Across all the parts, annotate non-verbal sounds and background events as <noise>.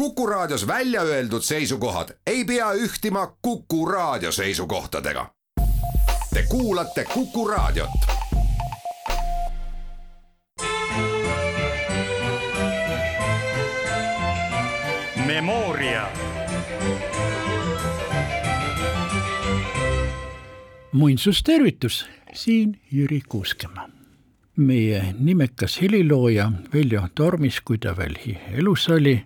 Kuku Raadios välja öeldud seisukohad ei pea ühtima Kuku Raadio seisukohtadega. Te kuulate Kuku Raadiot. Memoria. muinsustervitus, siin Jüri Kuuskemaa. meie nimekas helilooja Veljo Tormis, kui ta veel elus oli,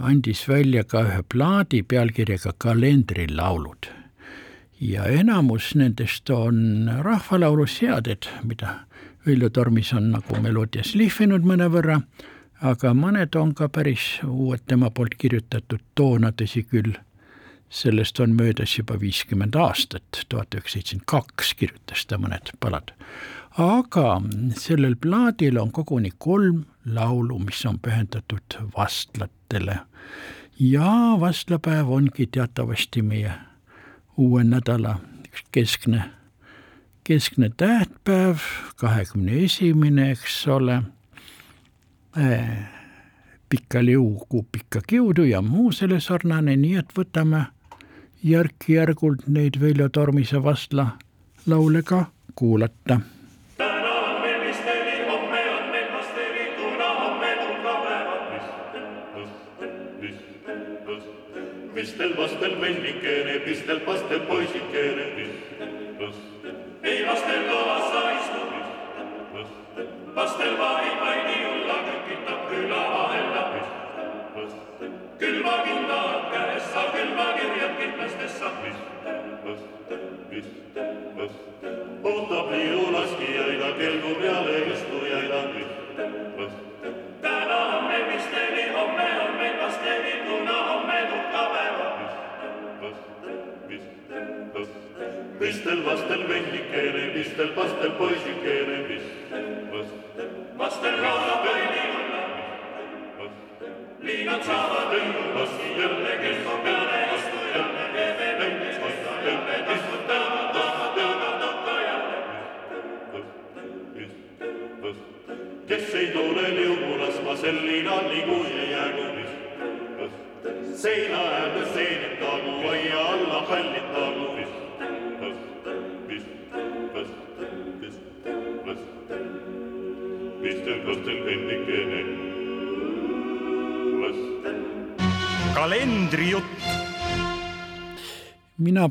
andis välja ka ühe plaadi pealkirjaga Kalendrilaulud. ja enamus nendest on rahvalauluseaded, mida Veljo Tormis on nagu meloodias lihvinud mõnevõrra, aga mõned on ka päris uued tema poolt kirjutatud, toona tõsi küll sellest on möödas juba viiskümmend aastat, tuhat üheksasada seitsekümmend kaks kirjutas ta mõned palad. aga sellel plaadil on koguni kolm laulu, mis on pühendatud vastlatele. Ja vastlapäev ongi teatavasti meie uue nädala üks keskne, keskne tähtpäev, kahekümne esimene, eks ole äh, pikka liugu, pikka kiudu ja muu selle sarnane, nii et võtame järk-järgult neid Veljo Tormise vastla laule ka kuulata. mis del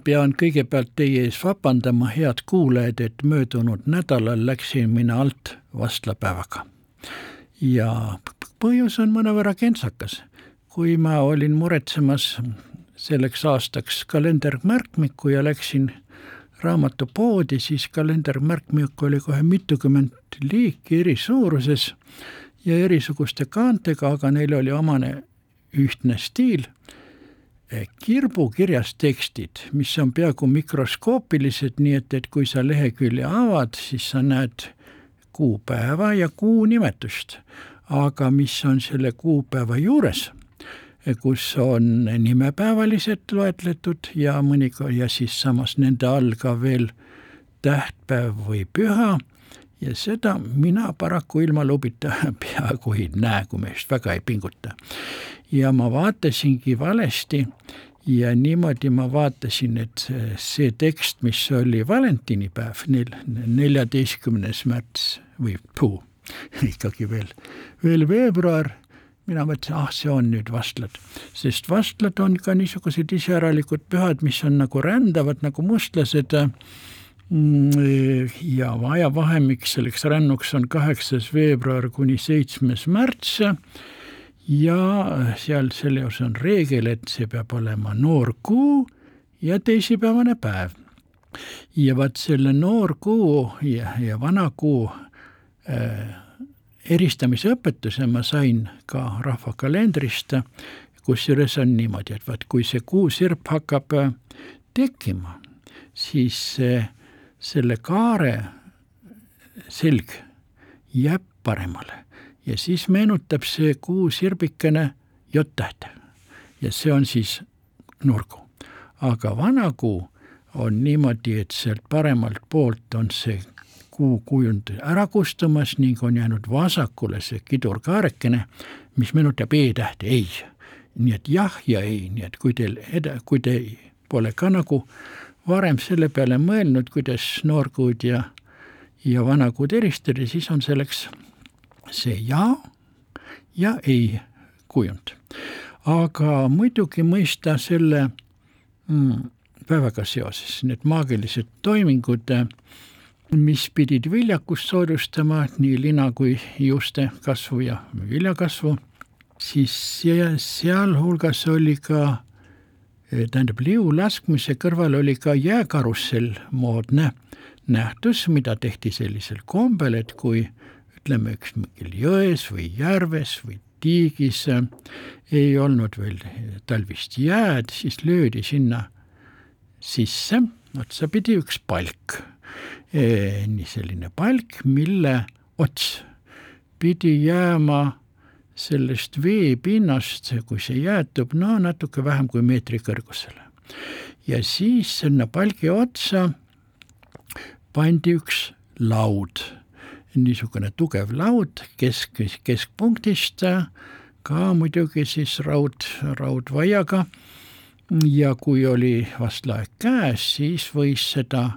pean kõigepealt teie ees vabandama, head kuulajad, et möödunud nädalal läksin mina alt vastlapäevaga. ja põhjus on mõnevõrra kentsakas. kui ma olin muretsemas selleks aastaks kalendermärkmikku ja läksin raamatupoodi, siis kalendermärkmik oli kohe mitukümmend liiki eri suuruses ja erisuguste kaantega, aga neil oli omane ühtne stiil kirbukirjas tekstid, mis on peaaegu mikroskoopilised, nii et, et kui sa lehekülje avad, siis sa näed kuupäeva ja kuu nimetust. aga mis on selle kuupäeva juures, kus on nimepäevalised loetletud ja mõnikord ja siis samas nende all ka veel tähtpäev või püha ja seda mina paraku ilma lubita <laughs> peaaegu ei näe, kui ma just väga ei pinguta. Ja ma vaatasingi valesti ja niimoodi ma vaatasin, et see tekst, mis oli valentinipäev, nel-, neljateistkümnes märts või puu, <laughs> ikkagi veel, veel veebruar, mina mõtlesin, ah, see on nüüd vastlad. sest vastlad on ka niisugused iseäralikud pühad, mis on nagu rändavad nagu mustlased ja ajavahemik selleks rännuks on kaheksas veebruar kuni seitsmes märts ja seal selle osas on reegel, et see peab olema noor kuu ja teisipäevane päev. ja vaat selle noorkuu ja, ja vana kuu äh, eristamise õpetuse ma sain ka rahvakalendrist, kusjuures on niimoodi, et vaat kui see kuusirp hakkab tekkima, siis see selle kaare selg jääb paremale ja siis meenutab see kuusirbikene J-tähte ja see on siis nurgu. aga vana kuu on niimoodi, et sealt paremalt poolt on see kuukujund ära kustumas ning on jäänud vasakule see kidurkaarekene, mis meenutab E-tähte, ei. nii et jah ja ei, nii et kui teil eda-, kui te pole ka nagu varem selle peale mõelnud, kuidas noorkuud ja, ja vanakuud eristada, siis on selleks see ja ja ei kujund. aga muidugi mõista selle mm, päevaga seoses, need maagilised toimingud, mis pidid viljakust soodustama, nii lina kui juuste kasvu ja viljakasvu, siis sealhulgas oli ka tähendab, liu laskmise kõrval oli ka jääkarussell moodne nähtus, mida tehti sellisel kombel, et kui ütleme, üks mingil jões või järves või tiigis ei olnud veel talvist jääd, siis löödi sinna sisse. Otsapidi üks palk. Nii selline palk, mille ots pidi jääma sellest veepinnast, kui see jäätub, no natuke vähem kui meetri kõrgusele. ja siis sinna palgi otsa pandi üks laud, niisugune tugev laud kesk, keskpunktist, ka muidugi siis raud, raudvaiaga ja kui oli vastlaeg käes, siis võis seda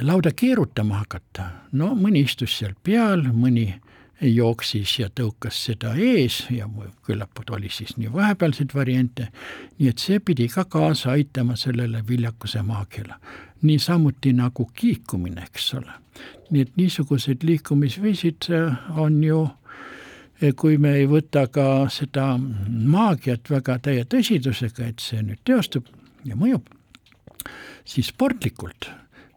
lauda keerutama hakata. no mõni istus seal peal, mõni jooksis ja tõukas seda ees ja küllap oli siis nii vahepealseid variante, nii et see pidi ka kaasa aitama sellele viljakuse maagiale. niisamuti nagu kiikumine, eks ole. Nii et niisugused liikumisviisid on ju kui me ei võta ka seda maagiat väga täie tõsidusega, et see nüüd teostub ja mõjub, siis sportlikult,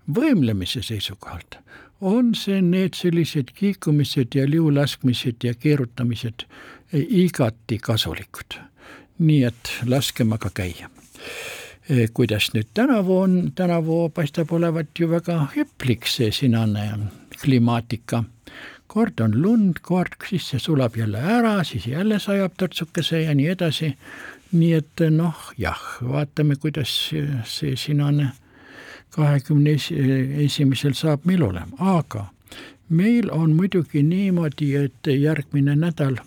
võimlemise seisukohalt on see need sellised kiikumised ja liulaskmised ja keerutamised igati kasulikud. nii et laskem aga käia. Kuidas nüüd tänavu on, tänavu paistab olevat ju väga hüplik see sinane klimaatika. Kord on lund, kord siis see sulab jälle ära, siis jälle sajab tortsukese ja nii edasi. nii et noh, jah, vaatame, kuidas see sinane kahekümne esimesel saab meil olema, aga meil on muidugi niimoodi, et järgmine nädal,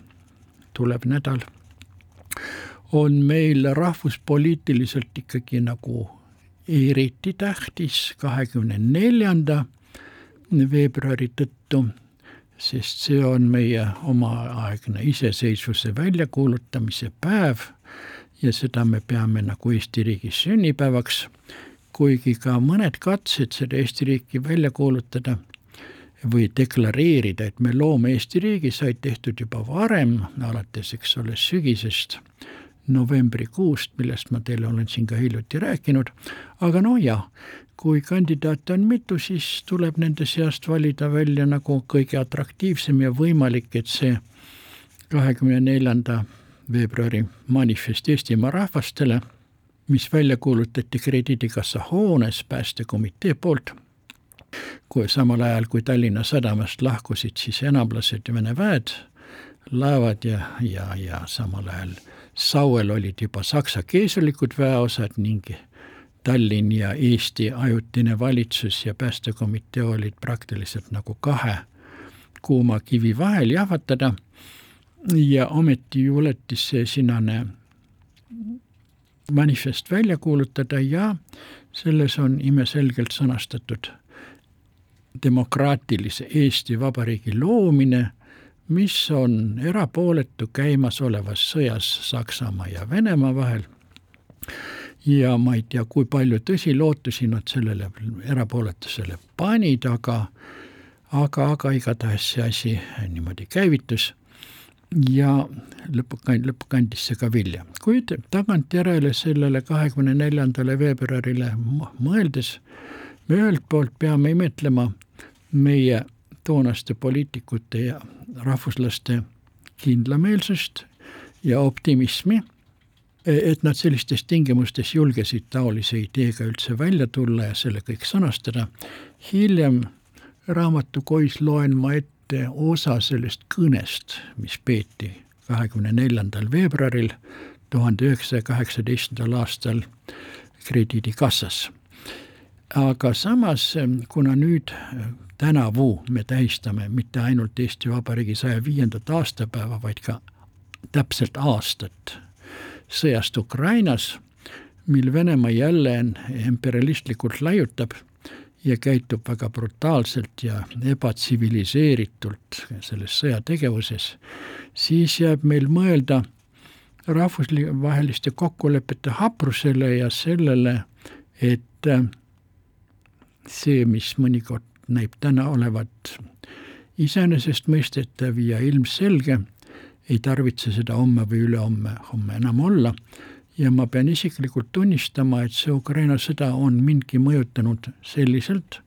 tuleb nädal, on meil rahvuspoliitiliselt ikkagi nagu eriti tähtis kahekümne neljanda veebruari tõttu sest see on meie omaaegne iseseisvuse väljakuulutamise päev ja seda me peame nagu Eesti riigi sünnipäevaks, kuigi ka mõned katsed seda Eesti riiki välja kuulutada või deklareerida, et me loome Eesti riigi, said tehtud juba varem, alates, eks ole, sügisest, novembrikuust, millest ma teile olen siin ka hiljuti rääkinud, aga no jah, kui kandidaate on mitu, siis tuleb nende seast valida välja nagu kõige atraktiivsem ja võimalik, et see kahekümne neljanda veebruari manifest Eestimaa rahvastele, mis välja kuulutati Krediidikassa hoones päästekomitee poolt, kui samal ajal, kui Tallinna sadamast lahkusid siis enamlased Vene väed, laevad ja, ja, ja samal ajal Sauel olid juba saksa keisrilikud väeosad ning Tallinn ja Eesti ajutine valitsus ja päästekomitee olid praktiliselt nagu kahe kuuma kivi vahel jahvatada. Ja ometi juletis see sinane manifest välja kuulutada ja selles on imeselgelt sõnastatud demokraatilise Eesti Vabariigi loomine, mis on erapooletu käimasolevas sõjas Saksamaa ja Venemaa vahel ja ma ei tea, kui palju tõsilootusi nad sellele erapooletusele panid, aga aga, aga igatahes see asi niimoodi käivitus ja lõpukand-, lõppkandis see ka vilja. kuid tagantjärele sellele kahekümne neljandale veebruarile mõeldes me ühelt poolt peame imetlema meie toonaste poliitikute ja rahvuslaste kindlameelsust ja optimismi et nad sellistes tingimustes julgesid taolise ideega üldse välja tulla ja selle kõik sõnastada. hiljem raamatukois loen ma ette osa sellest kõnest, mis peeti kahekümne neljandal veebruaril tuhande üheksasaja kaheksateistkümnendal aastal krediidikassas. Aga samas, kuna nüüd tänavu me tähistame mitte ainult Eesti Vabariigi saja viiendat aastapäeva, vaid ka täpselt aastat sõjast Ukrainas, mil Venemaa jälle imperialistlikult laiutab ja käitub väga brutaalselt ja ebatsiviliseeritult selles sõjategevuses, siis jääb meil mõelda rahvusvaheliste kokkulepete haprusele ja sellele, et see, mis mõnikord näib täna olevat iseenesestmõistetav ja ilmselge, ei tarvitse seda homme või ülehomme, homme enam olla. Ja ma pean isiklikult tunnistama, et see Ukraina sõda on mindki mõjutanud selliselt,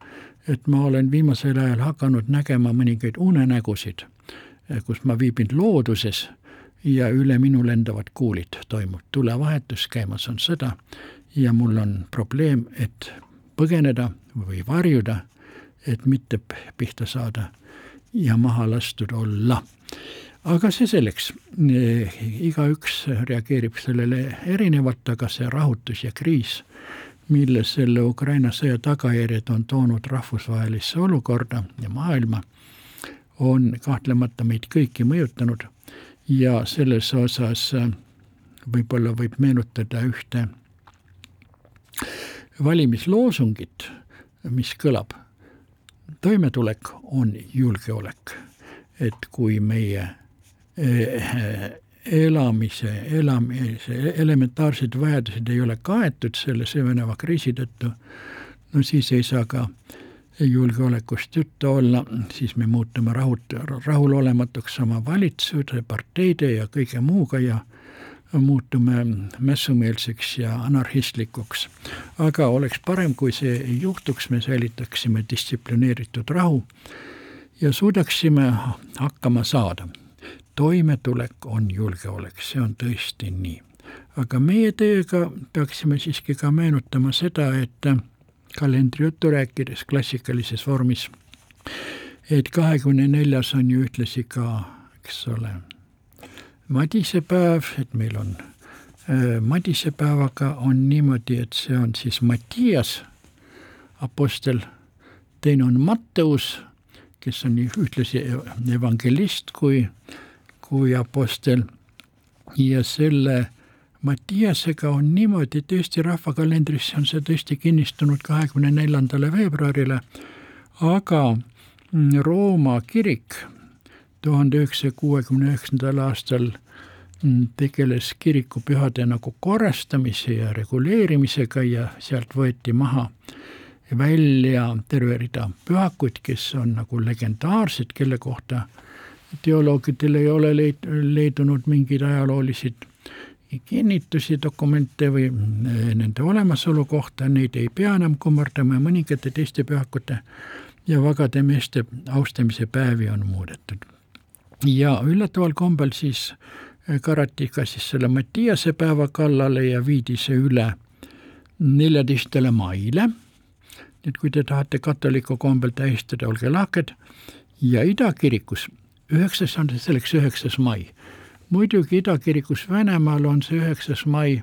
et ma olen viimasel ajal hakanud nägema mõningaid unenägusid, kus ma viibin looduses ja üle minu lendavad kuulid, toimub tulevahetus, käimas on sõda ja mul on probleem, et põgeneda või varjuda, et mitte pihta saada ja maha lastud olla. aga see selleks, igaüks reageerib sellele erinevalt, aga see rahutus ja kriis, mille selle Ukraina sõja tagajärjed on toonud rahvusvahelisse olukorda ja maailma, on kahtlemata meid kõiki mõjutanud ja selles osas võib-olla võib meenutada ühte valimisloosungit, mis kõlab toimetulek on julgeolek. et kui meie eh, elamise, elamise elementaarsed vajadused ei ole kaetud selle süveneva kriisi tõttu, no siis ei saa ka julgeolekust juttu olla, siis me muutume rahut-, rahulolematuks oma valitsuse, parteide ja kõige muuga ja muutume mässumeelseks ja anarhistlikuks. aga oleks parem, kui see ei juhtuks, me säilitaksime distsiplineeritud rahu ja suudaksime hakkama saada. toimetulek on julgeolek, see on tõesti nii. aga meie teiega peaksime siiski ka meenutama seda, et kalendrijuttu rääkides klassikalises vormis, et kahekümne neljas on ju ühtlasi ka, eks ole, madisepäev, et meil on äh, madisepäevaga on niimoodi, et see on siis Mattias, apostel, teine on Matteus, kes on ühtlasi evangelist kui, kui apostel. Ja selle Mattiasega on niimoodi, et Eesti rahvakalendrisse on see tõesti kinnistunud kahekümne neljandale veebruarile, aga Rooma kirik tuhande üheksasaja kuuekümne üheksandal aastal mm, tegeles kirikupühade nagu korrastamise ja reguleerimisega ja sealt võeti maha välja terve rida pühakuid, kes on nagu legendaarsed, kelle kohta teoloogidel ei ole leid-, leidunud mingeid ajaloolisi kinnitusi, dokumente või mm, nende olemasolu kohta, neid ei pea enam kummardama ja mõningate teiste pühakute ja vagade meeste austamise päevi on muudetud ja üllataval kombel siis äh, karati ka siis selle Mattiase päeva kallale ja viidi see üle neljateistkümnendale maile. et kui te tahate katoliku kombel tähistada, olge lahked. ja idakirikus üheksas on selleks üheksas mai. muidugi idakirikus Venemaal on see üheksas mai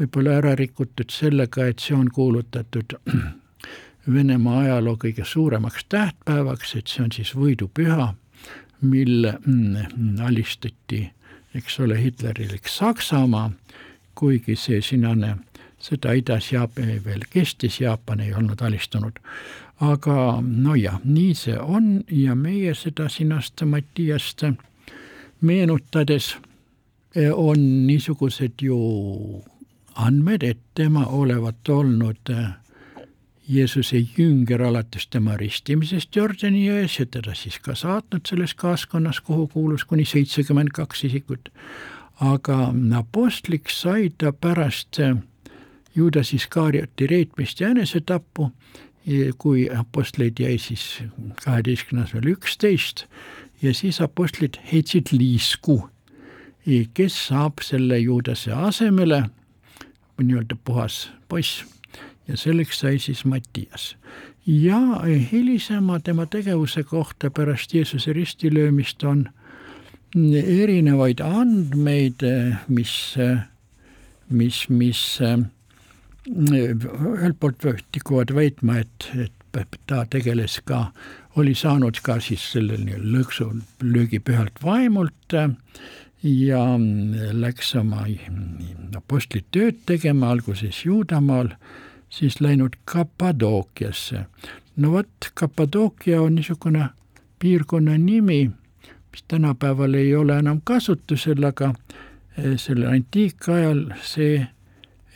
võib-olla ära rikutud sellega, et see on kuulutatud <clears throat> Venemaa ajaloo kõige suuremaks tähtpäevaks, et see on siis võidupüha mille mm, alistati, eks ole, Hitlerilik Saksamaa, kuigi see sinane sõda idas Jaapani veel kestis, Jaapan ei olnud alistunud. aga nojah, nii see on ja meie seda sinast Mattiast meenutades eh, on niisugused ju andmed, et tema olevat olnud äh, Jeesuse jünger alates tema ristimisest Jordani jões ja teda siis ka saatnud selles kaaskonnas, kuhu kuulus kuni seitsekümmend kaks isikut. aga apostliks sai ta pärast Juudas Iskarioti reetmist ja enesetappu, kui apostleid jäi siis kaheteistkümnes veel üksteist ja siis apostlid heitsid liisku, kes saab selle Juudase asemele, nii-öelda puhas poiss ja selleks sai siis Mattias. ja hilisema tema tegevuse kohta pärast Jeesuse ristilöömist on erinevaid andmeid, mis, mis, mis ühelt poolt tikuvad väitma, et, et ta tegeles ka, oli saanud ka siis sellel lõksu löögi pühalt vaimult ja läks oma apostlit tööd tegema, alguses Juudamaal, siis läinud Kapadookiasse. no vot, Kapadookia on niisugune piirkonna nimi, mis tänapäeval ei ole enam kasutusel, aga eh, sellel antiikajal see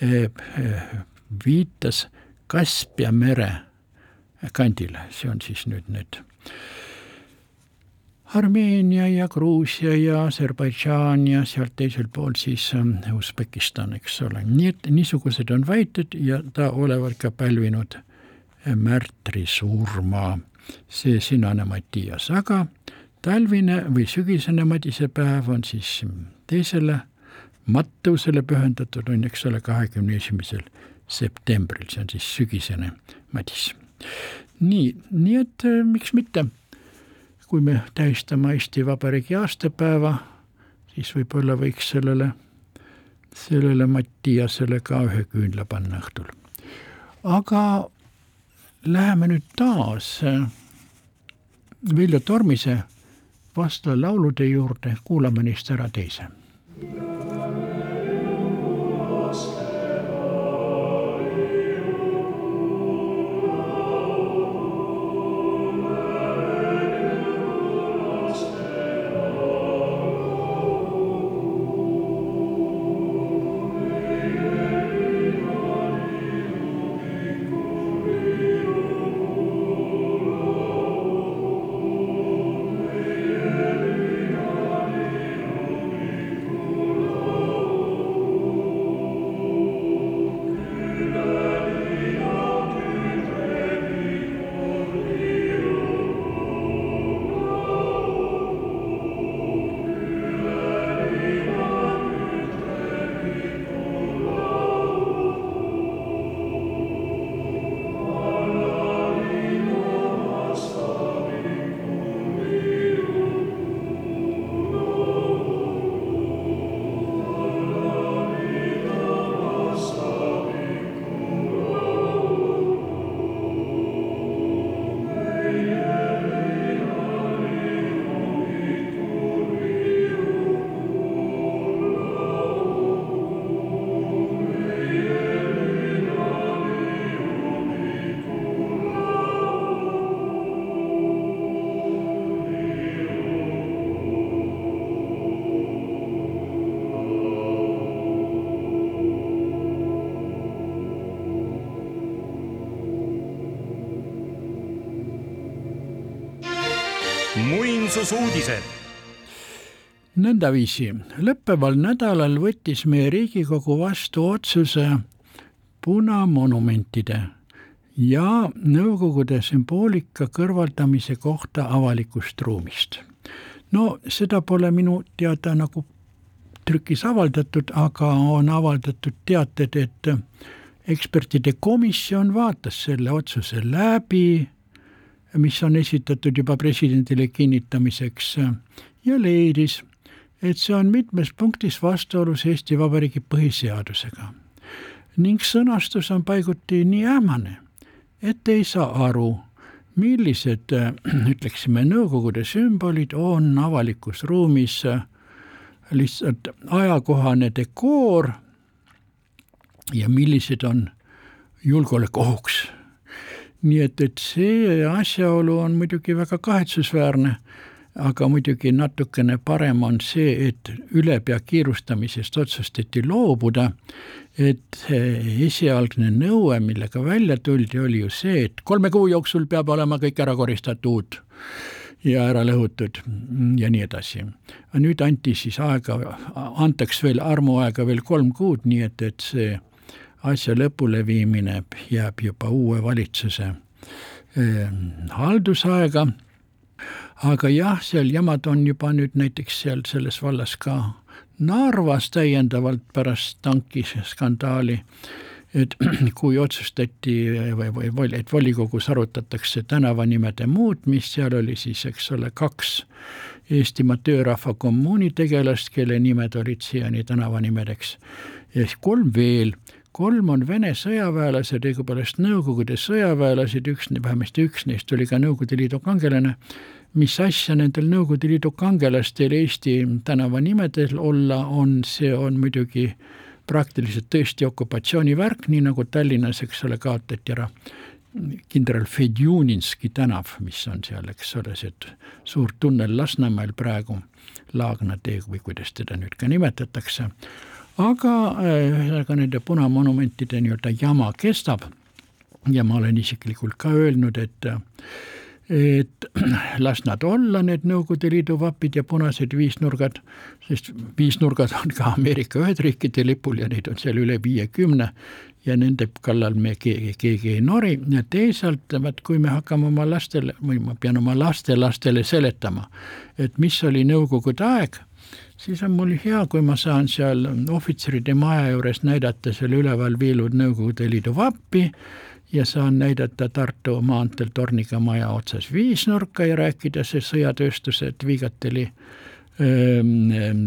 eh, viitas Kaspia mere kandile, see on siis nüüd nüüd Armeenia ja Gruusia ja Aserbaidžaan ja sealt teisel pool siis ähm, Usbekistan, eks ole, nii et niisugused on väited ja ta olevat ka pälvinud äh, märtrisurma, see sinane Mattias, aga talvine või sügisene madisepäev on siis teisele Matteusele pühendatud on, eks ole, kahekümne esimesel septembril, see on siis sügisene madis. nii, nii et äh, miks mitte kui me tähistame Eesti Vabariigi aastapäeva, siis võib-olla võiks sellele, sellele Mattiasele ka ühe küünla panna õhtul. aga läheme nüüd taas äh, Viljo Tormise vastalaulude juurde, kuulame neist ära teise. Muinsusuudised. nõndaviisi, lõppeval nädalal võttis meie Riigikogu vastu otsuse punamonumentide ja Nõukogude sümboolika kõrvaldamise kohta avalikust ruumist. no seda pole minu teada nagu trükis avaldatud, aga on avaldatud teated, et ekspertide komisjon vaatas selle otsuse läbi mis on esitatud juba presidendile kinnitamiseks ja leidis, et see on mitmes punktis vastuolus Eesti Vabariigi põhiseadusega. ning sõnastus on paiguti nii ähmane, et ei saa aru, millised, <clears throat> ütleksime, Nõukogude sümbolid on avalikus ruumis lihtsalt ajakohane dekoor ja millised on julgeolekuohuks nii et, et see asjaolu on muidugi väga kahetsusväärne, aga muidugi natukene parem on see, et ülepea kiirustamisest otsustati loobuda, et esialgne nõue, millega välja tuldi, oli ju see, et kolme kuu jooksul peab olema kõik ära koristatud ja ära lõhutud ja nii edasi. nüüd anti siis aega, antaks veel armuaega veel kolm kuud, nii et, et see asja lõpuleviimine jääb juba uue valitsuse eh, haldusaega, aga jah, seal jamad on juba nüüd näiteks seal selles vallas ka Narvas täiendavalt pärast tankiskandaali, et <clears throat> kui otsustati või, või, või et volikogus arutatakse tänavanimede muutmist, seal oli siis, eks ole, kaks Eestimaa töörahva kommuuni tegelast, kelle nimed olid siiani tänavanimedeks, siis kolm veel kolm on Vene sõjaväelased, õigupoolest Nõukogude sõjaväelased, üks, vähemasti üks neist oli ka Nõukogude Liidu kangelane, mis asja nendel Nõukogude Liidu kangelastel Eesti tänavanimedel olla on, see on muidugi praktiliselt tõesti okupatsioonivärk, nii nagu Tallinnas, eks ole, kaotati ära kindral Fedjuninski tänav, mis on seal, eks ole, see suur tunnel Lasnamäel praegu, Laagna tee või kuidas teda nüüd ka nimetatakse, aga ühesõnaga nende punamonumentide nii-öelda jama kestab. Ja ma olen isiklikult ka öelnud, et et <clears throat> las nad olla, need Nõukogude Liidu vapid ja punased viisnurgad, sest viisnurgad on ka Ameerika Ühendriikide lipul ja neid on seal üle viiekümne ja nende kallal me keegi, keegi ei nori. Ja teisalt, vaat kui me hakkame oma lastele või ma pean oma lastelastele seletama, et mis oli Nõukogude aeg, siis on mul hea, kui ma saan seal ohvitseride maja juures näidata seal üleval viilud Nõukogude Liidu vappi ja saan näidata Tartu maanteel Torniga maja otsas viisnurka ja rääkida see sõjatööstuse Tvigateli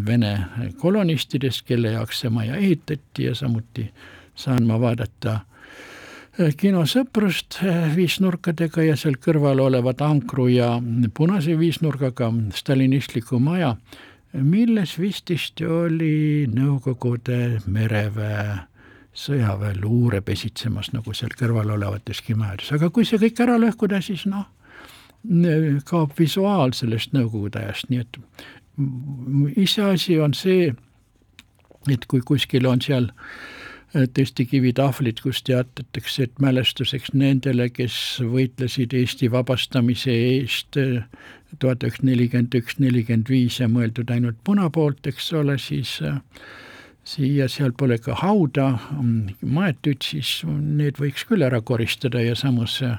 Vene kolonistidest, kelle jaoks see maja ehitati ja samuti saan ma vaadata kinosõprust viisnurkadega ja seal kõrval olevat ankru ja punase viisnurgaga stalinistliku maja, milles vististi oli Nõukogude mereväe sõjaväe luure pesitsemas nagu seal kõrval olevateski majades, aga kui see kõik ära lõhkuda, siis noh, kaob visuaal sellest nõukogude ajast, nii et iseasi on see, et kui kuskil on seal tõesti kivitahvlid, kus teatatakse, et mälestuseks nendele, kes võitlesid Eesti vabastamise eest tuhat üheksasada nelikümmend üks, nelikümmend viis ja mõeldud ainult puna poolt, eks ole, siis äh, siia, seal pole ka hauda maetud, siis need võiks küll ära koristada ja samas äh,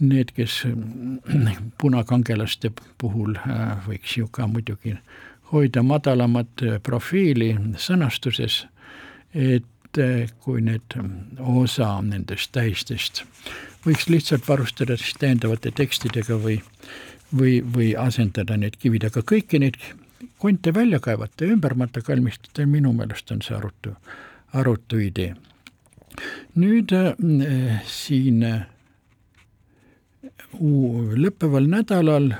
need, kes äh, <clears throat> punakangelaste puhul võiks ju ka muidugi hoida madalamat profiili sõnastuses, et kui need osa nendest tähistest võiks lihtsalt varustada siis täiendavate tekstidega või, või, või asendada need kividega, kõiki neid konte välja kaevata ja ümber matta kalmistada, minu meelest on see arutu, arutu idee. nüüd äh, siin äh, lõppeval nädalal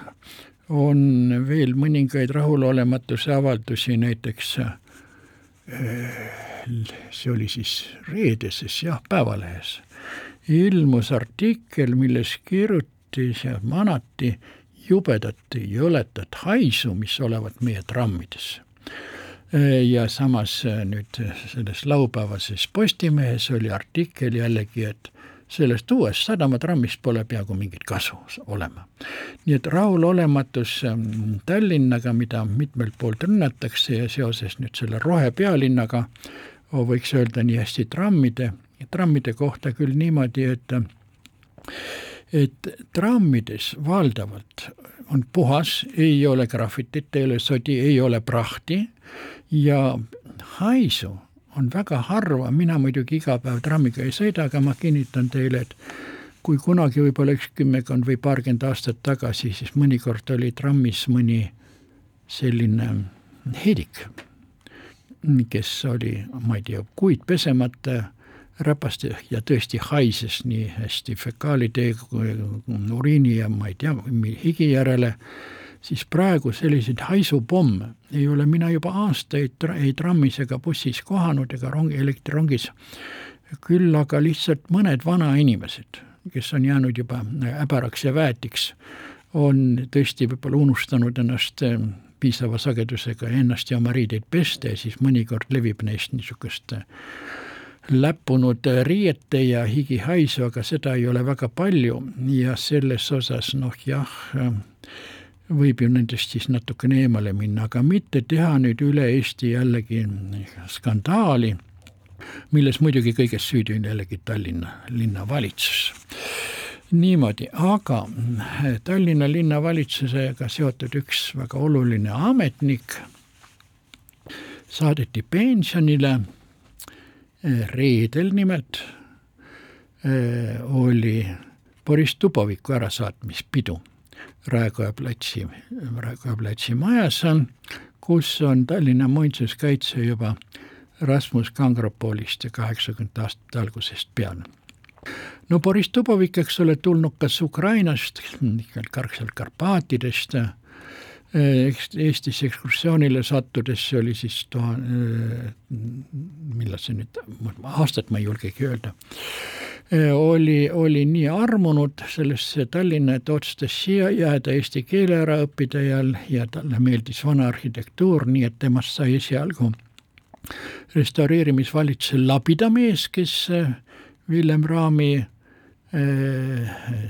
on veel mõningaid rahulolematuse avaldusi, näiteks äh, see oli siis reedeses jah, Päevalehes, ilmus artikkel, milles kirjutis ja manati jubedat, jõledat haisu, mis olevat meie trammides. ja samas äh, nüüd selles laupäevases Postimehes oli artikkel jällegi, et sellest uuest sadamatrammist pole peaaegu mingit kasu olema. nii et rahulolematus ähm, Tallinnaga, mida mitmelt poolt rünnatakse ja seoses nüüd selle rohepealinnaga, võiks öelda nii hästi trammide, trammide kohta küll niimoodi, et et trammides valdavalt on puhas, ei ole grafitit, ei ole sodi, ei ole prahti ja haisu on väga harva, mina muidugi iga päev trammiga ei sõida, aga ma kinnitan teile, et kui kunagi võib-olla üks kümmekond või paarkümmend aastat tagasi, siis mõnikord oli trammis mõni selline heidik, kes oli, ma ei tea, kuid pesemata räpast ja tõesti haises nii hästi fekaalide kui uriini ja ma ei tea, higi järele, siis praegu selliseid haisupomme ei ole mina juba aastaid ei trammis ega bussis kohanud ega rongi, elektrirongis, küll aga lihtsalt mõned vanainimesed, kes on jäänud juba äbaraks ja väetiks, on tõesti võib-olla unustanud ennast piisava sagedusega ennast ja oma riideid pesta ja siis mõnikord levib neist niisugust äh, läppunud riiete ja higihaisu, aga seda ei ole väga palju ja selles osas noh jah, võib ju nendest siis natukene eemale minna, aga mitte teha nüüd üle Eesti jällegi skandaali, milles muidugi kõiges süüdi on jällegi Tallinna linnavalitsus. Niimoodi, aga Tallinna linnavalitsusega seotud üks väga oluline ametnik saadeti pensionile reedel nimelt äh, oli Boris Duboviku ärasaatmispidu Raekoja platsi, Raekoja platsi majas, kus on Tallinna muinsuskaitse juba Rasmus Kangropoolist ja kaheksakümnendate aastate algusest peale. No Boris Dubovik, eks ole, tulnukas Ukrainast, sealt Karpaatidest, eks Eestis ekskursioonile sattudes, see oli siis tuhande, millal see nüüd, aastat ma ei julgegi öelda, oli, oli nii armunud sellesse Tallinna, et otsustas siia jääda eesti keele ära õppida ja, ja talle meeldis vana arhitektuur, nii et temast sai esialgu restaureerimisvalitsuse labidamees, kes Villem Raami äh,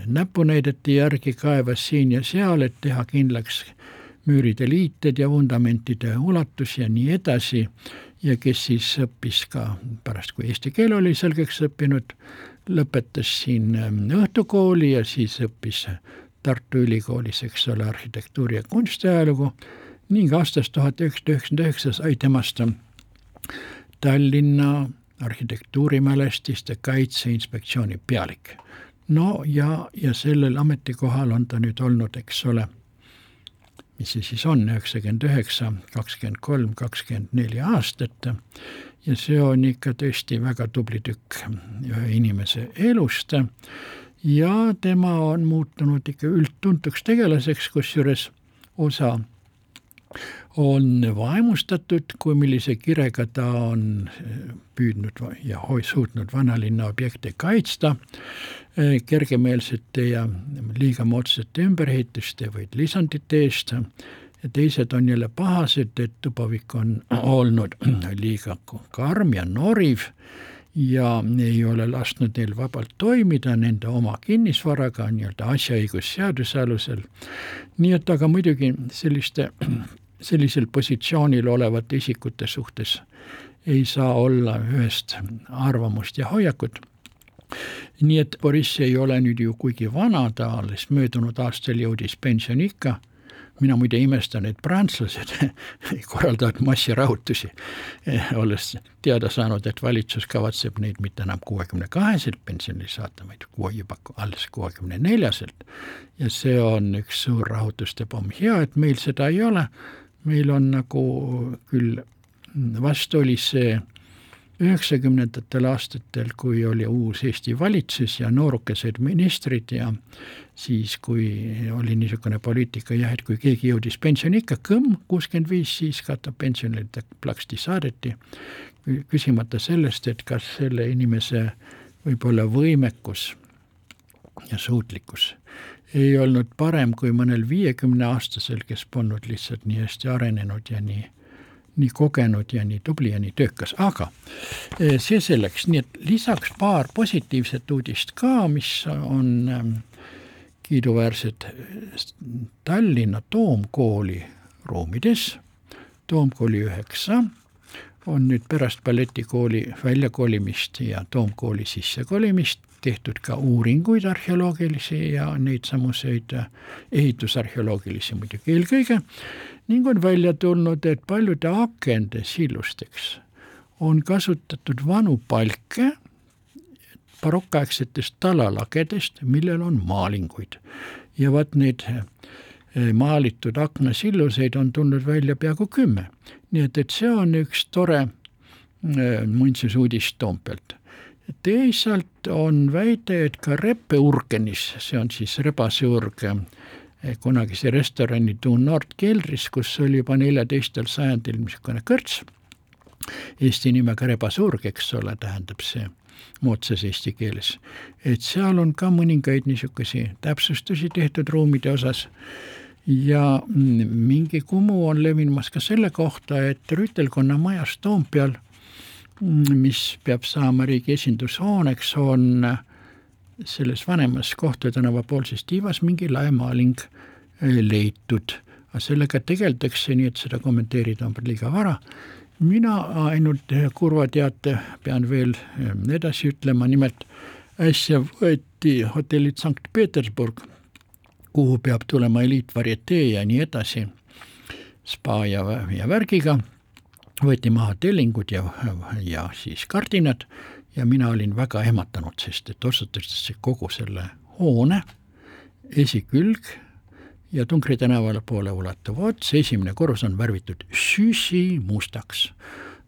näpunäidete järgi kaevas siin ja seal, et teha kindlaks müüride liited ja vundamentide ulatus ja nii edasi. Ja kes siis õppis ka pärast, kui eesti keel oli selgeks õppinud, lõpetas siin õhtukooli ja siis õppis Tartu Ülikoolis, eks ole, arhitektuuri ja kunstiajalugu. Ning aastast tuhat üheksasada üheksakümmend üheksa sai temast Tallinna arhitektuurimälestiste kaitseinspektsiooni pealik. no ja, ja sellel ametikohal on ta nüüd olnud, eks ole, mis see siis on, üheksakümmend üheksa, kakskümmend kolm, kakskümmend neli aastat ja see on ikka tõesti väga tubli tükk ühe inimese elust ja tema on muutunud ikka üldtuntuks tegelaseks, kusjuures osa on vaimustatud, kui millise kirega ta on eh, püüdnud ja suutnud vanalinna objekte kaitsta eh, kergemeelsete ja liiga moodsate ümberehituste või lisandite eest ja teised on jälle pahased, et Dubovik on <clears throat> olnud <clears throat> liiga karm ja noriv ja ei ole lasknud neil vabalt toimida nende oma kinnisvaraga nii-öelda asjaõigusseaduse alusel. nii et aga muidugi selliste <clears throat> sellisel positsioonil olevate isikute suhtes ei saa olla ühest arvamust ja hoiakut. nii et Boriss ei ole nüüd ju kuigi vana, ta alles möödunud aastal jõudis pensioniikka mina muide imestan, et prantslased <laughs> korraldavad massirahutusi, <laughs> olles teada saanud, et valitsus kavatseb neid mitte enam kuuekümne kaheselt pensionile saata, vaid kuue, juba alles kuuekümne neljaselt. ja see on üks suur rahutuste pomm, hea, et meil seda ei ole meil on nagu küll, vast oli see üheksakümnendatel aastatel, kui oli uus Eesti valitsus ja noorukesed ministrid ja siis, kui oli niisugune poliitika jah, et kui keegi jõudis pensioniikka, kõmm, kuuskümmend viis, siis ka ta pensionile plaksti saadeti, küsimata sellest, et kas selle inimese võib-olla võimekus ja suutlikkus ei olnud parem kui mõnel viiekümneaastasel, kes polnud lihtsalt nii hästi arenenud ja nii, nii kogenud ja nii tubli ja nii töökas, aga eh, see selleks, nii et lisaks paar positiivset uudist ka, mis on ähm, kiiduväärsed Tallinna Toomkooli ruumides, Toomkooli üheksa, on nüüd pärast balletikooli väljakolimist ja Toomkooli sissekolimist tehtud ka uuringuid arheoloogilisi ja neid samuseid ehitusarheoloogilisi muidugi eelkõige ning on välja tulnud, et paljude akende sillusteks on kasutatud vanu palke barokkaegsetest talalagedest, millel on maalinguid. ja vot need eh, maalitud aknasilluseid on tulnud välja peaaegu kümme. nii et, et see on üks tore eh, muinsusuudis Toompealt teisalt on väide, et ka Reppe-Urgenis, see on siis rebaseurg eh, kunagise restorani Du Nord keldris, kus oli juba neljateistkümnendal sajandil niisugune kõrts, eesti nimega rebasurg, eks ole, tähendab see moodsas eesti keeles. et seal on ka mõningaid niisugusi täpsustusi tehtud ruumide osas ja mingi kumu on levimas ka selle kohta, et rüütelkonna majas Toompeal mis peab saama riigi esindushooneks, on selles vanemas Kohtla tänava poolses tiivas mingi laemaaling eh, leitud. aga sellega tegeldakse, nii et seda kommenteerida on liiga vara. mina ainult kurva teate pean veel eh, edasi ütlema, nimelt äsja võeti hotellid Sankt-Peterburg, kuhu peab tulema eliitvarjetee ja nii edasi, spa ja, ja värgiga võeti maha tellingud ja, ja siis kardinad ja mina olin väga ehmatanud, sest et otsustatakse kogu selle hoone esikülg ja Tunkri tänavale poole ulatuv ots, esimene korrus on värvitud süsimustaks.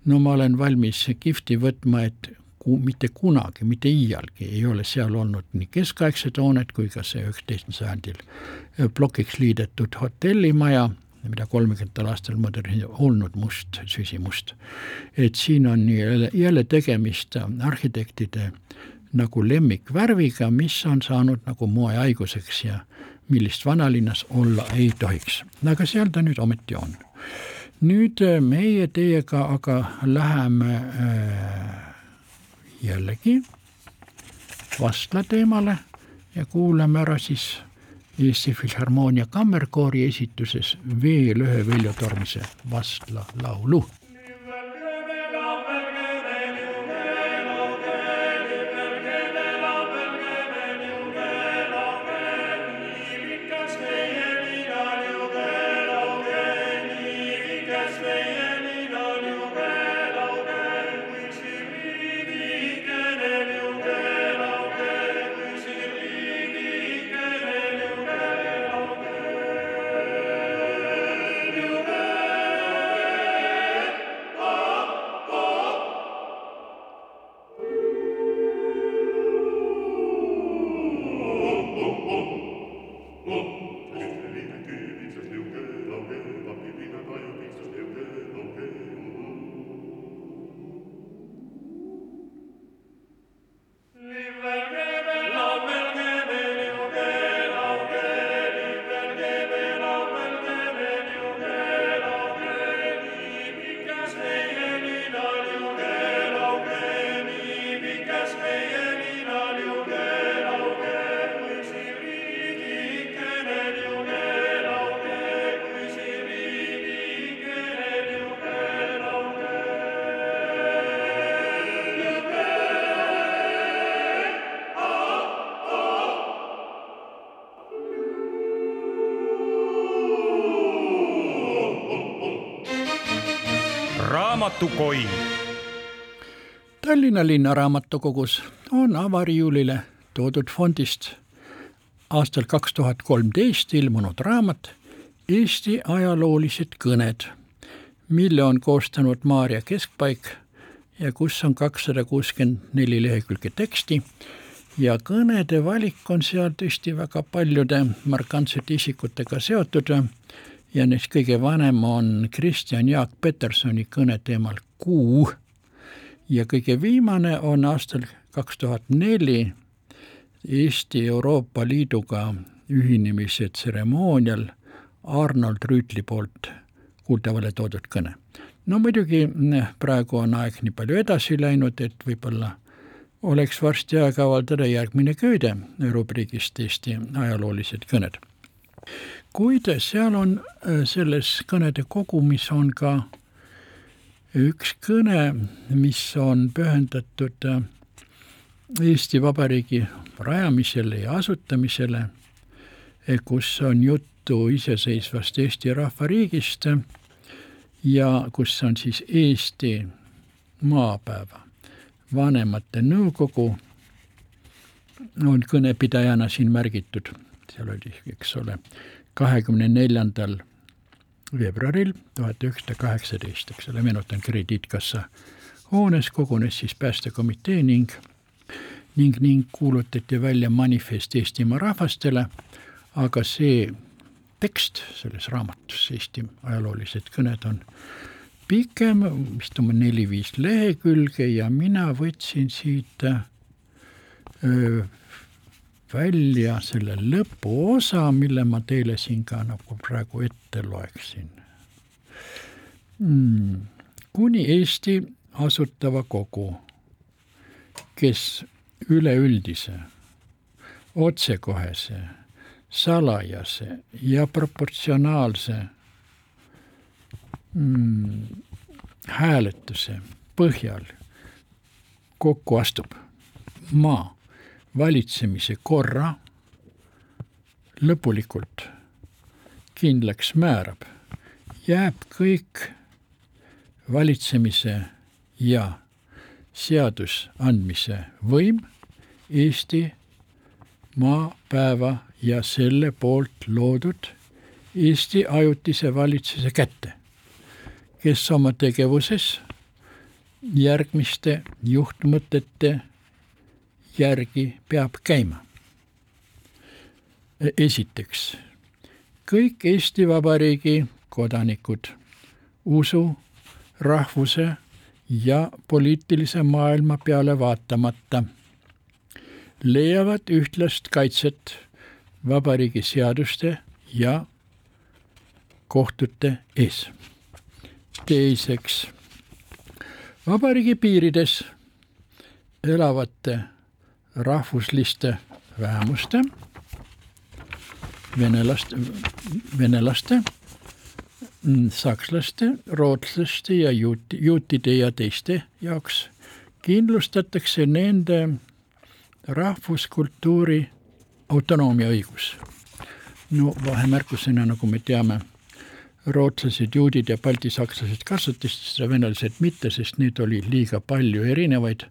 no ma olen valmis kihvti võtma, et ku, mitte kunagi, mitte iialgi ei ole seal olnud nii keskaegsed hooned kui ka see üheksateistkümnendal sajandil plokiks liidetud hotellimaja, mida kolmekümnendatel aastal moderni-, olnud must, süsimust. et siin on jälle, jälle tegemist arhitektide nagu lemmikvärviga, mis on saanud nagu moehaiguseks ja millist vanalinnas olla ei tohiks. aga seal ta nüüd ometi on. nüüd meie teiega aga läheme äh, jällegi Vastla teemale ja kuulame ära siis Eesti Filharmoonia Kammerkoori esituses veel ühe Veljo Tormise Vastla laulu raamatukoin. Tallinna Linnaraamatukogus on avariiulile toodud fondist aastal kaks tuhat kolmteist ilmunud raamat Eesti ajaloolised kõned, mille on koostanud Maarja Keskpaik ja kus on kakssada kuuskümmend neli lehekülge teksti ja kõnede valik on seal tõesti väga paljude markantsete isikutega seotud ja neist kõige vanem on Kristjan Jaak Petersoni kõne teemal Kuu ja kõige viimane on aastal kaks tuhat neli Eesti Euroopa Liiduga ühinemise tseremoonial Arnold Rüütli poolt kuuldavale toodud kõne. no muidugi praegu on aeg nii palju edasi läinud, et võib-olla oleks varsti aeg avaldada järgmine köide rubriigist Eesti ajaloolised kõned kuid seal on äh, selles kõnede kogumis on ka üks kõne, mis on pühendatud äh, Eesti Vabariigi rajamisele ja asutamisele, eh, kus on juttu iseseisvast Eesti Rahvariigist ja kus on siis Eesti maapäeva. Vanemate nõukogu on kõnepidajana siin märgitud, seal oli, eks ole, kahekümne neljandal veebruaril tuhat üheksasada kaheksateist, eks ole, meenutan, krediitkassa hoones kogunes siis päästekomitee ning ning, ning kuulutati välja manifest Eestimaa rahvastele, aga see tekst selles raamatus, Eesti ajaloolised kõned, on pikem, vist oma neli-viis lehekülge ja mina võtsin siit välja selle lõpuosa, mille ma teile siin ka nagu praegu ette loeksin. Mm.. kuni Eesti Asutava Kogu, kes üleüldise, otsekohese, salajase ja proportsionaalse mm, hääletuse põhjal kokku astub. Maa valitsemise korra lõpulikult kindlaks määrab, jääb kõik valitsemise ja seadus andmise võim Eesti maapäeva ja selle poolt loodud Eesti ajutise valitsuse kätte, kes oma tegevuses järgmiste juhtmõtete järgi peab käima. esiteks, kõik Eesti Vabariigi kodanikud usu, rahvuse ja poliitilise maailma peale vaatamata leiavad ühtlast kaitset vabariigi seaduste ja kohtute ees. teiseks, vabariigi piirides elavate rahvusliste vähemuste, venelaste, venelaste, sakslaste, rootslaste ja juut-, juutide ja teiste jaoks kindlustatakse nende rahvuskultuuri autonoomiaõigus. no vahemärkusena, nagu me teame, rootslased, juudid ja baltisakslased kasutasid seda, venelased mitte, sest neid oli liiga palju erinevaid,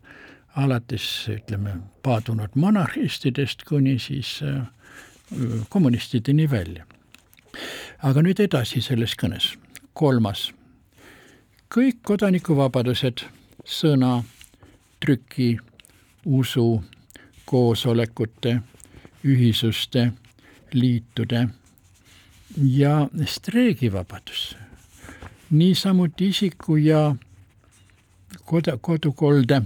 alates ütleme, paadunud monarhistidest kuni siis äh, kommunistideni välja. aga nüüd edasi selles kõnes. kolmas, kõik kodanikuvabadused, sõna, trüki, usu, koosolekute, ühisuste, liitude ja streigivabadus. niisamuti isiku ja koda, kodukolde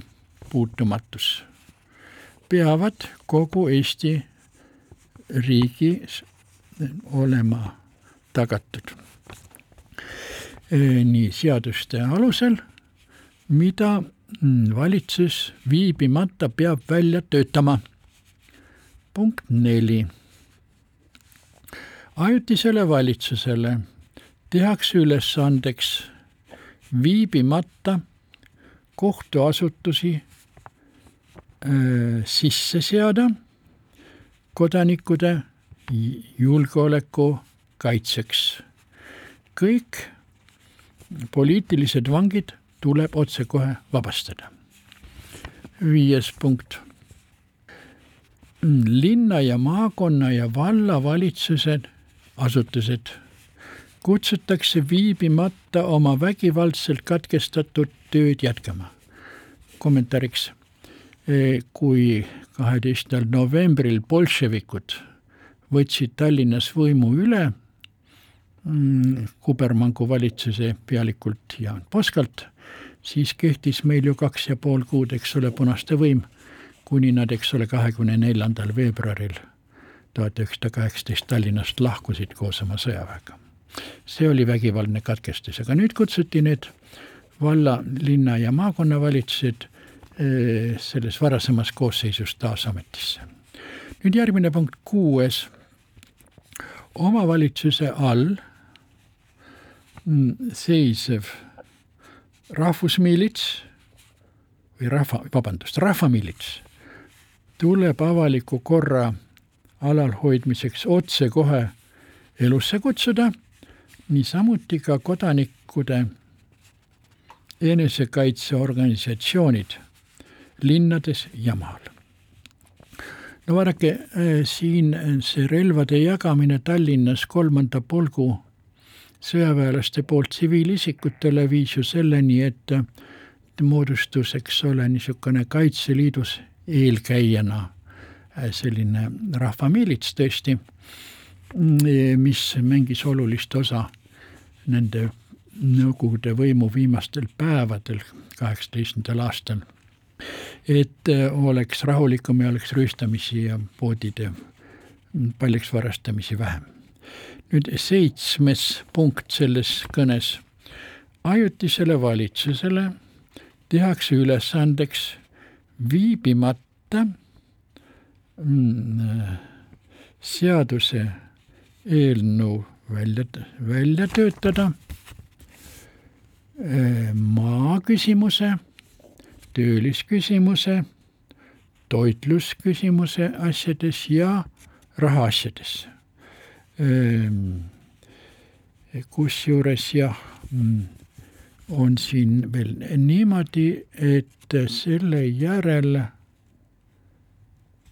puutumatus peavad kogu Eesti riigis olema tagatud. nii seaduste alusel, mida valitsus viibimata peab välja töötama. punkt neli. ajutisele valitsusele tehakse ülesandeks viibimata kohtuasutusi sisse seada kodanikude julgeoleku kaitseks. kõik poliitilised vangid tuleb otsekohe vabastada. viies punkt. linna ja maakonna ja vallavalitsused, asutused kutsutakse viibimata oma vägivaldselt katkestatud tööd jätkama. kommentaariks, kui kaheteistkümnendal novembril bolševikud võtsid Tallinnas võimu üle kubermangu valitsuse pealikult Jaan Poskalt, siis kehtis meil ju kaks ja pool kuud, eks ole, punaste võim, kuni nad, eks ole, kahekümne neljandal veebruaril tuhat üheksasada kaheksateist Tallinnast lahkusid koos oma sõjaväega. see oli vägivaldne katkestus, aga nüüd kutsuti need valla, linna ja maakonnavalitsused eh, selles varasemas koosseisus taas ametisse. nüüd järgmine punkt, kuues. omavalitsuse all seisev rahvusmiilits või rahva, vabandust, rahvamiilits tuleb avaliku korra alalhoidmiseks otsekohe elusse kutsuda, niisamuti ka kodanikude enesekaitseorganisatsioonid linnades ja maal. no vaadake, siin see relvade jagamine Tallinnas kolmanda polgu sõjaväelaste poolt tsiviilisikutele viis ju selleni, et moodustus, eks ole, niisugune Kaitseliidus eelkäijana äh, selline rahvamiilits tõesti, mis mängis olulist osa nende Nõukogude võimu viimastel päevadel, kaheksateistkümnendal aastal. Et äh, oleks rahulikum ja oleks rüüstamisi ja poodide paljaks varastamisi vähem nüüd seitsmes punkt selles kõnes. ajutisele valitsusele tehakse ülesandeks viibimata mm, seaduse eelnõu välja, välja töötada maaküsimuse, töölisküsimuse, toitlusküsimuse asjades ja rahaasjades Ehm, kusjuures jah, mm, on siin veel niimoodi, et selle järel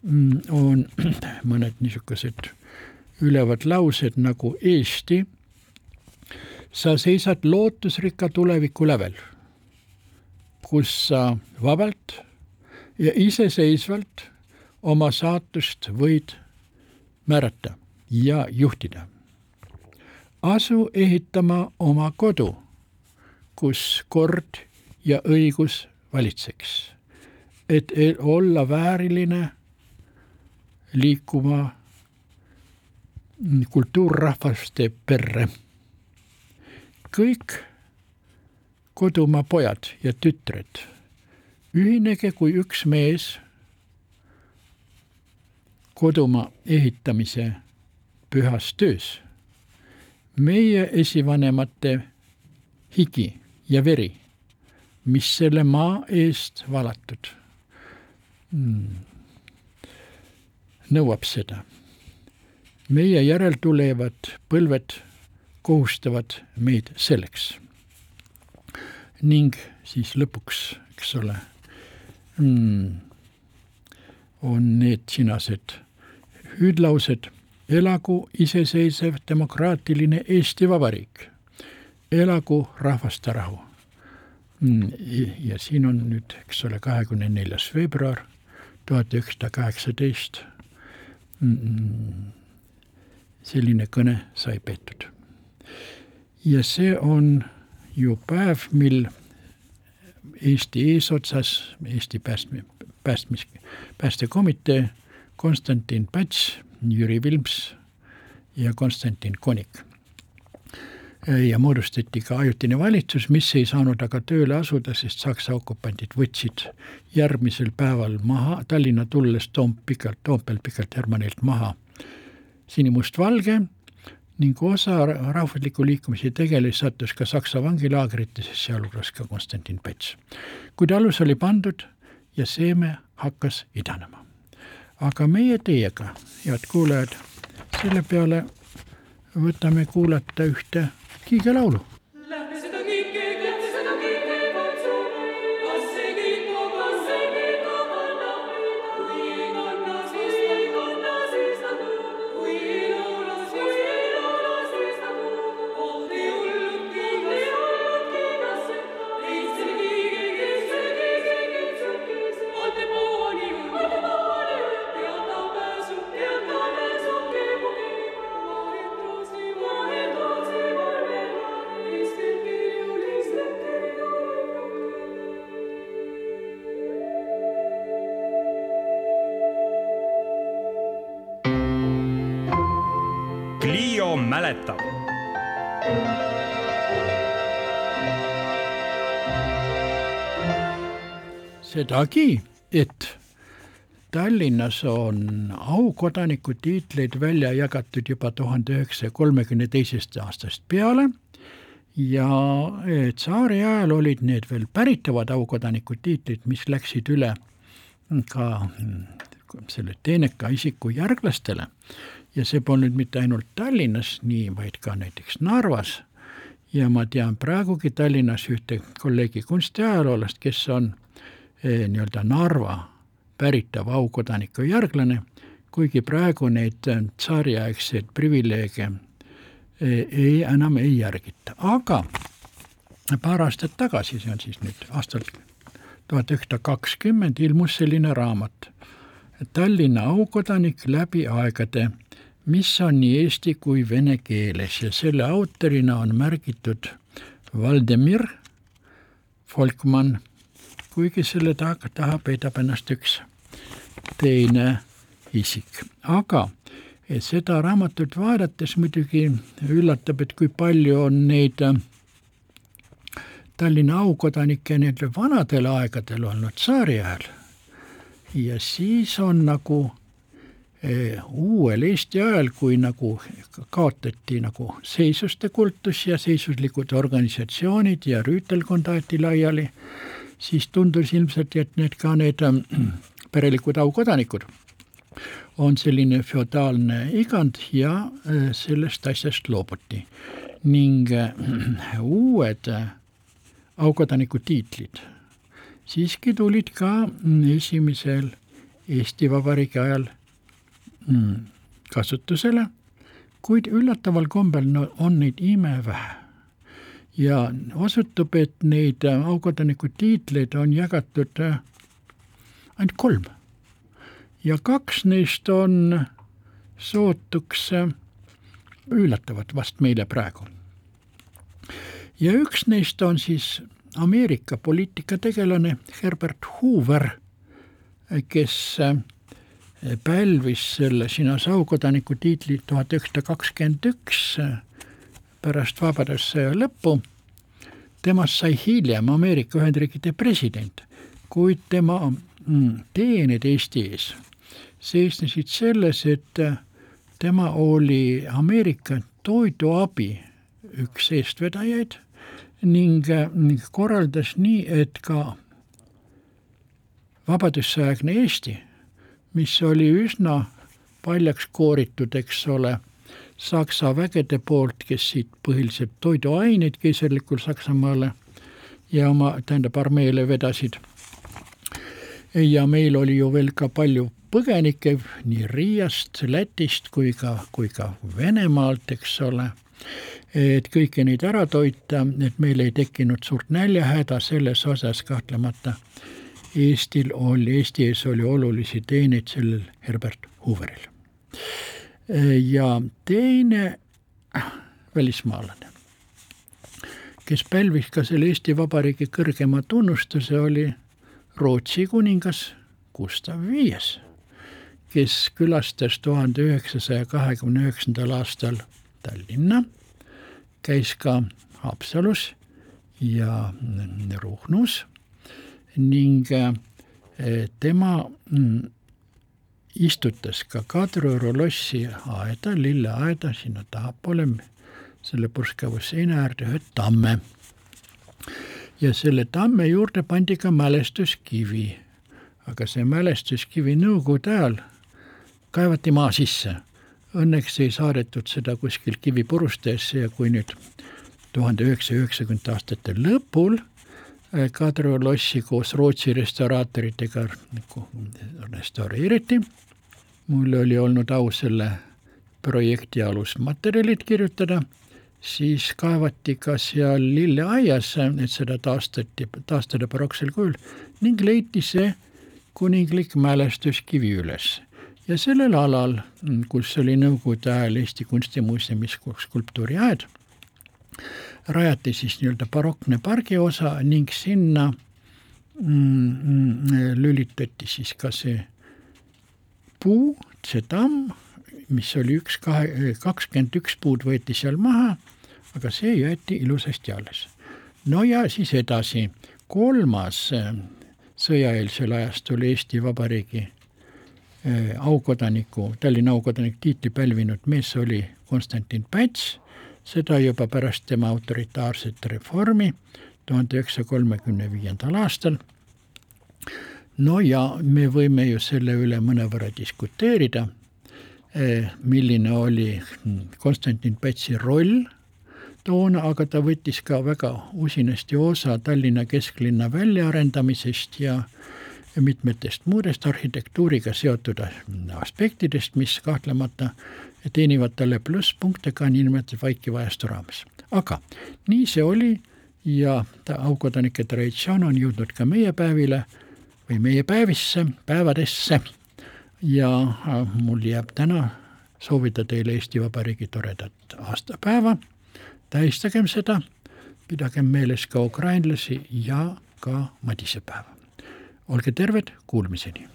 mm, on <clears throat> mõned niisugused ülevad laused nagu Eesti, sa seisad lootusrikka tuleviku lävel. Kus sa vabalt ja iseseisvalt oma saatust võid määrata ja juhtida. asu ehitama oma kodu, kus kord ja õigus valitseks, et olla vääriline liikuma kultuurrahvaste perre. kõik kodumaa pojad ja tütred, ühinege kui üks mees kodumaa ehitamise pühas töös. meie esivanemate higi ja veri, mis selle maa eest valatud hmm., nõuab seda. meie järeltulevad põlved kohustavad meid selleks. Ning siis lõpuks, eks ole hmm,, on need sinased hüüdlaused elagu iseseisev demokraatiline Eesti Vabariik, elagu rahvaste rahu. Mm, ja siin on nüüd, eks ole, kahekümne neljas veebruar tuhat üheksasada kaheksateist. Mm, selline kõne sai peetud. ja see on ju päev, mil Eesti eesotsas, Eesti päästmi-, päästmis, päästekomitee Konstantin Päts Jüri Vilms ja Konstantin Konik. ja moodustati ka ajutine valitsus, mis ei saanud aga tööle asuda, sest Saksa okupandid võtsid järgmisel päeval maha Tallinna tulles Toom pikalt, Toompealt pikalt Hermannilt maha sinimustvalge ning osa rahvusliku liikumise tegelasi sattus ka Saksa vangilaagritesse, sealhulgas ka Konstantin Päts. kuid alus oli pandud ja seeme hakkas idanema aga meie teiega, head kuulajad, selle peale võtame kuulata ühte kiigelaulu sedagi, et Tallinnas on aukodaniku tiitleid välja jagatud juba tuhande üheksasaja kolmekümne teisest aastast peale. Ja tsaari ajal olid need veel päritavad aukodaniku tiitlid, mis läksid üle ka selle teeneka isiku järglastele. Ja see polnud mitte ainult Tallinnas nii, vaid ka näiteks Narvas. ja ma tean praegugi Tallinnas ühte kolleegi kunstiajaloolast, kes on nii-öelda Narva päritav aukodaniku järglane, kuigi praegu neid eh, tsaariaegseid privileege eh, ei, enam ei järgita, aga paar aastat tagasi, see on siis nüüd aastal tuhat üheksasada kakskümmend, ilmus selline raamat Tallinna aukodanik läbi aegade mis on nii eesti kui vene keeles? Ja selle autorina on märgitud Valdemir Folkmann, kuigi selle taga, taha peidab ennast üks teine isik, aga et seda raamatut vaadates muidugi üllatab, et kui palju on neid äh, Tallinna aukodanikke nendel vanadel aegadel olnud tsaari ajal. ja siis on nagu Eh, uuel Eesti ajal, kui nagu kaotati nagu seisuste kultus ja seisuslikud organisatsioonid ja rüütelkond aeti laiali, siis tundus ilmselt, et need ka need ähm, perelikud aukodanikud on selline feodaalne igand ja äh, sellest asjast loobuti. ning äh, <clears throat> uued äh, aukodaniku tiitlid siiski tulid ka esimesel Eesti Vabariigi ajal mm, kasutusele, kuid üllataval kombel on neid imevähe. Ja osutub, et neid aukodaniku tiitleid on jagatud ainult kolm. ja kaks neist on sootuks üllatavad vast meile praegu. ja üks neist on siis Ameerika poliitikategelane Herbert Hoover, kes pälvis selle Sinasa aukodaniku tiitli tuhat üheksasada kakskümmend üks pärast Vabadussõja lõppu. temast sai hiljem Ameerika Ühendriikide president, kuid tema mm, teened Eesti ees seisnesid selles, et tema oli Ameerika toiduabi üks eestvedajaid ning, korraldas nii, et ka vabadussõjaaegne Eesti, mis oli üsna paljaks kooritud, eks ole, Saksa vägede poolt, kes siit põhiliselt toiduaineid keiserlikul Saksamaale ja oma, tähendab, armeele vedasid. ja meil oli ju veel ka palju põgenikke nii Riiast, Lätist kui ka, kui ka Venemaalt, eks ole et kõiki neid ära toita, et meil ei tekkinud suurt näljahäda selles osas kahtlemata. Eestil oli, Eesti ees oli olulisi teeneid sellel Herbert Hooveril. Ja teine välismaalane, kes pälvis ka selle Eesti Vabariigi kõrgema tunnustuse, oli Rootsi kuningas Gustav Viies, kes külastas tuhande üheksasaja kahekümne üheksandal aastal Tallinna käis ka Haapsalus ja Ruhnus ning eh, tema mm, istutas ka Kadrioru lossi aeda, lilleaeda sinna tahapoole, selle purskava seina äärde ühe tamme. ja selle tamme juurde pandi ka mälestuskivi. aga see mälestuskivi nõukogude ajal kaevati maa sisse Õnneks ei saadetud seda kuskil kivipurusteesse ja kui nüüd tuhande üheksasaja üheksakümnendate aastate lõpul Kadrioru lossi koos Rootsi restauraatoritega nagu restaureeriti, mul oli olnud au selle projekti alusmaterjalid kirjutada, siis kaevati ka seal lilleaias, et seda taastati, taastada barokksel kujul ning leiti see kuninglik mälestuskivi üles. Ja sellel alal, kus oli Nõukogude ajal Eesti Kunstimuuseumis skulptuuriaed, rajati siis nii-öelda barokne pargiosa ning sinna mm, lülitati siis ka see puu, see tamm, mis oli üks kahe, kakskümmend üks puud võeti seal maha, aga see jäeti ilusasti alles. no ja siis edasi, kolmas äh, sõjaeelsel ajastul Eesti Vabariigi Äh, aukodaniku, Tallinna aukodanik tiitli pälvinud mees oli Konstantin Päts, seda juba pärast tema autoritaarset reformi tuhande üheksasaja kolmekümne viiendal aastal. no ja me võime ju selle üle mõnevõrra diskuteerida, äh, milline oli Konstantin Pätsi roll toona, aga ta võttis ka väga usinasti osa Tallinna kesklinna väljaarendamisest ja ja mitmetest muudest arhitektuuriga seotud aspektidest, mis kahtlemata teenivad talle plusspunkte ka niinimetatud vaikiva ajastu raames. aga nii see oli ja aukodanike traditsioon on jõudnud ka meie päevile või meie päevisse, päevadesse. Ja äh, mul jääb täna soovida teile Eesti Vabariigi toredat aastapäeva, tähistagem seda, pidagem meeles ka ukrainlasi ja ka madisepäeva olge terved, kuulmiseni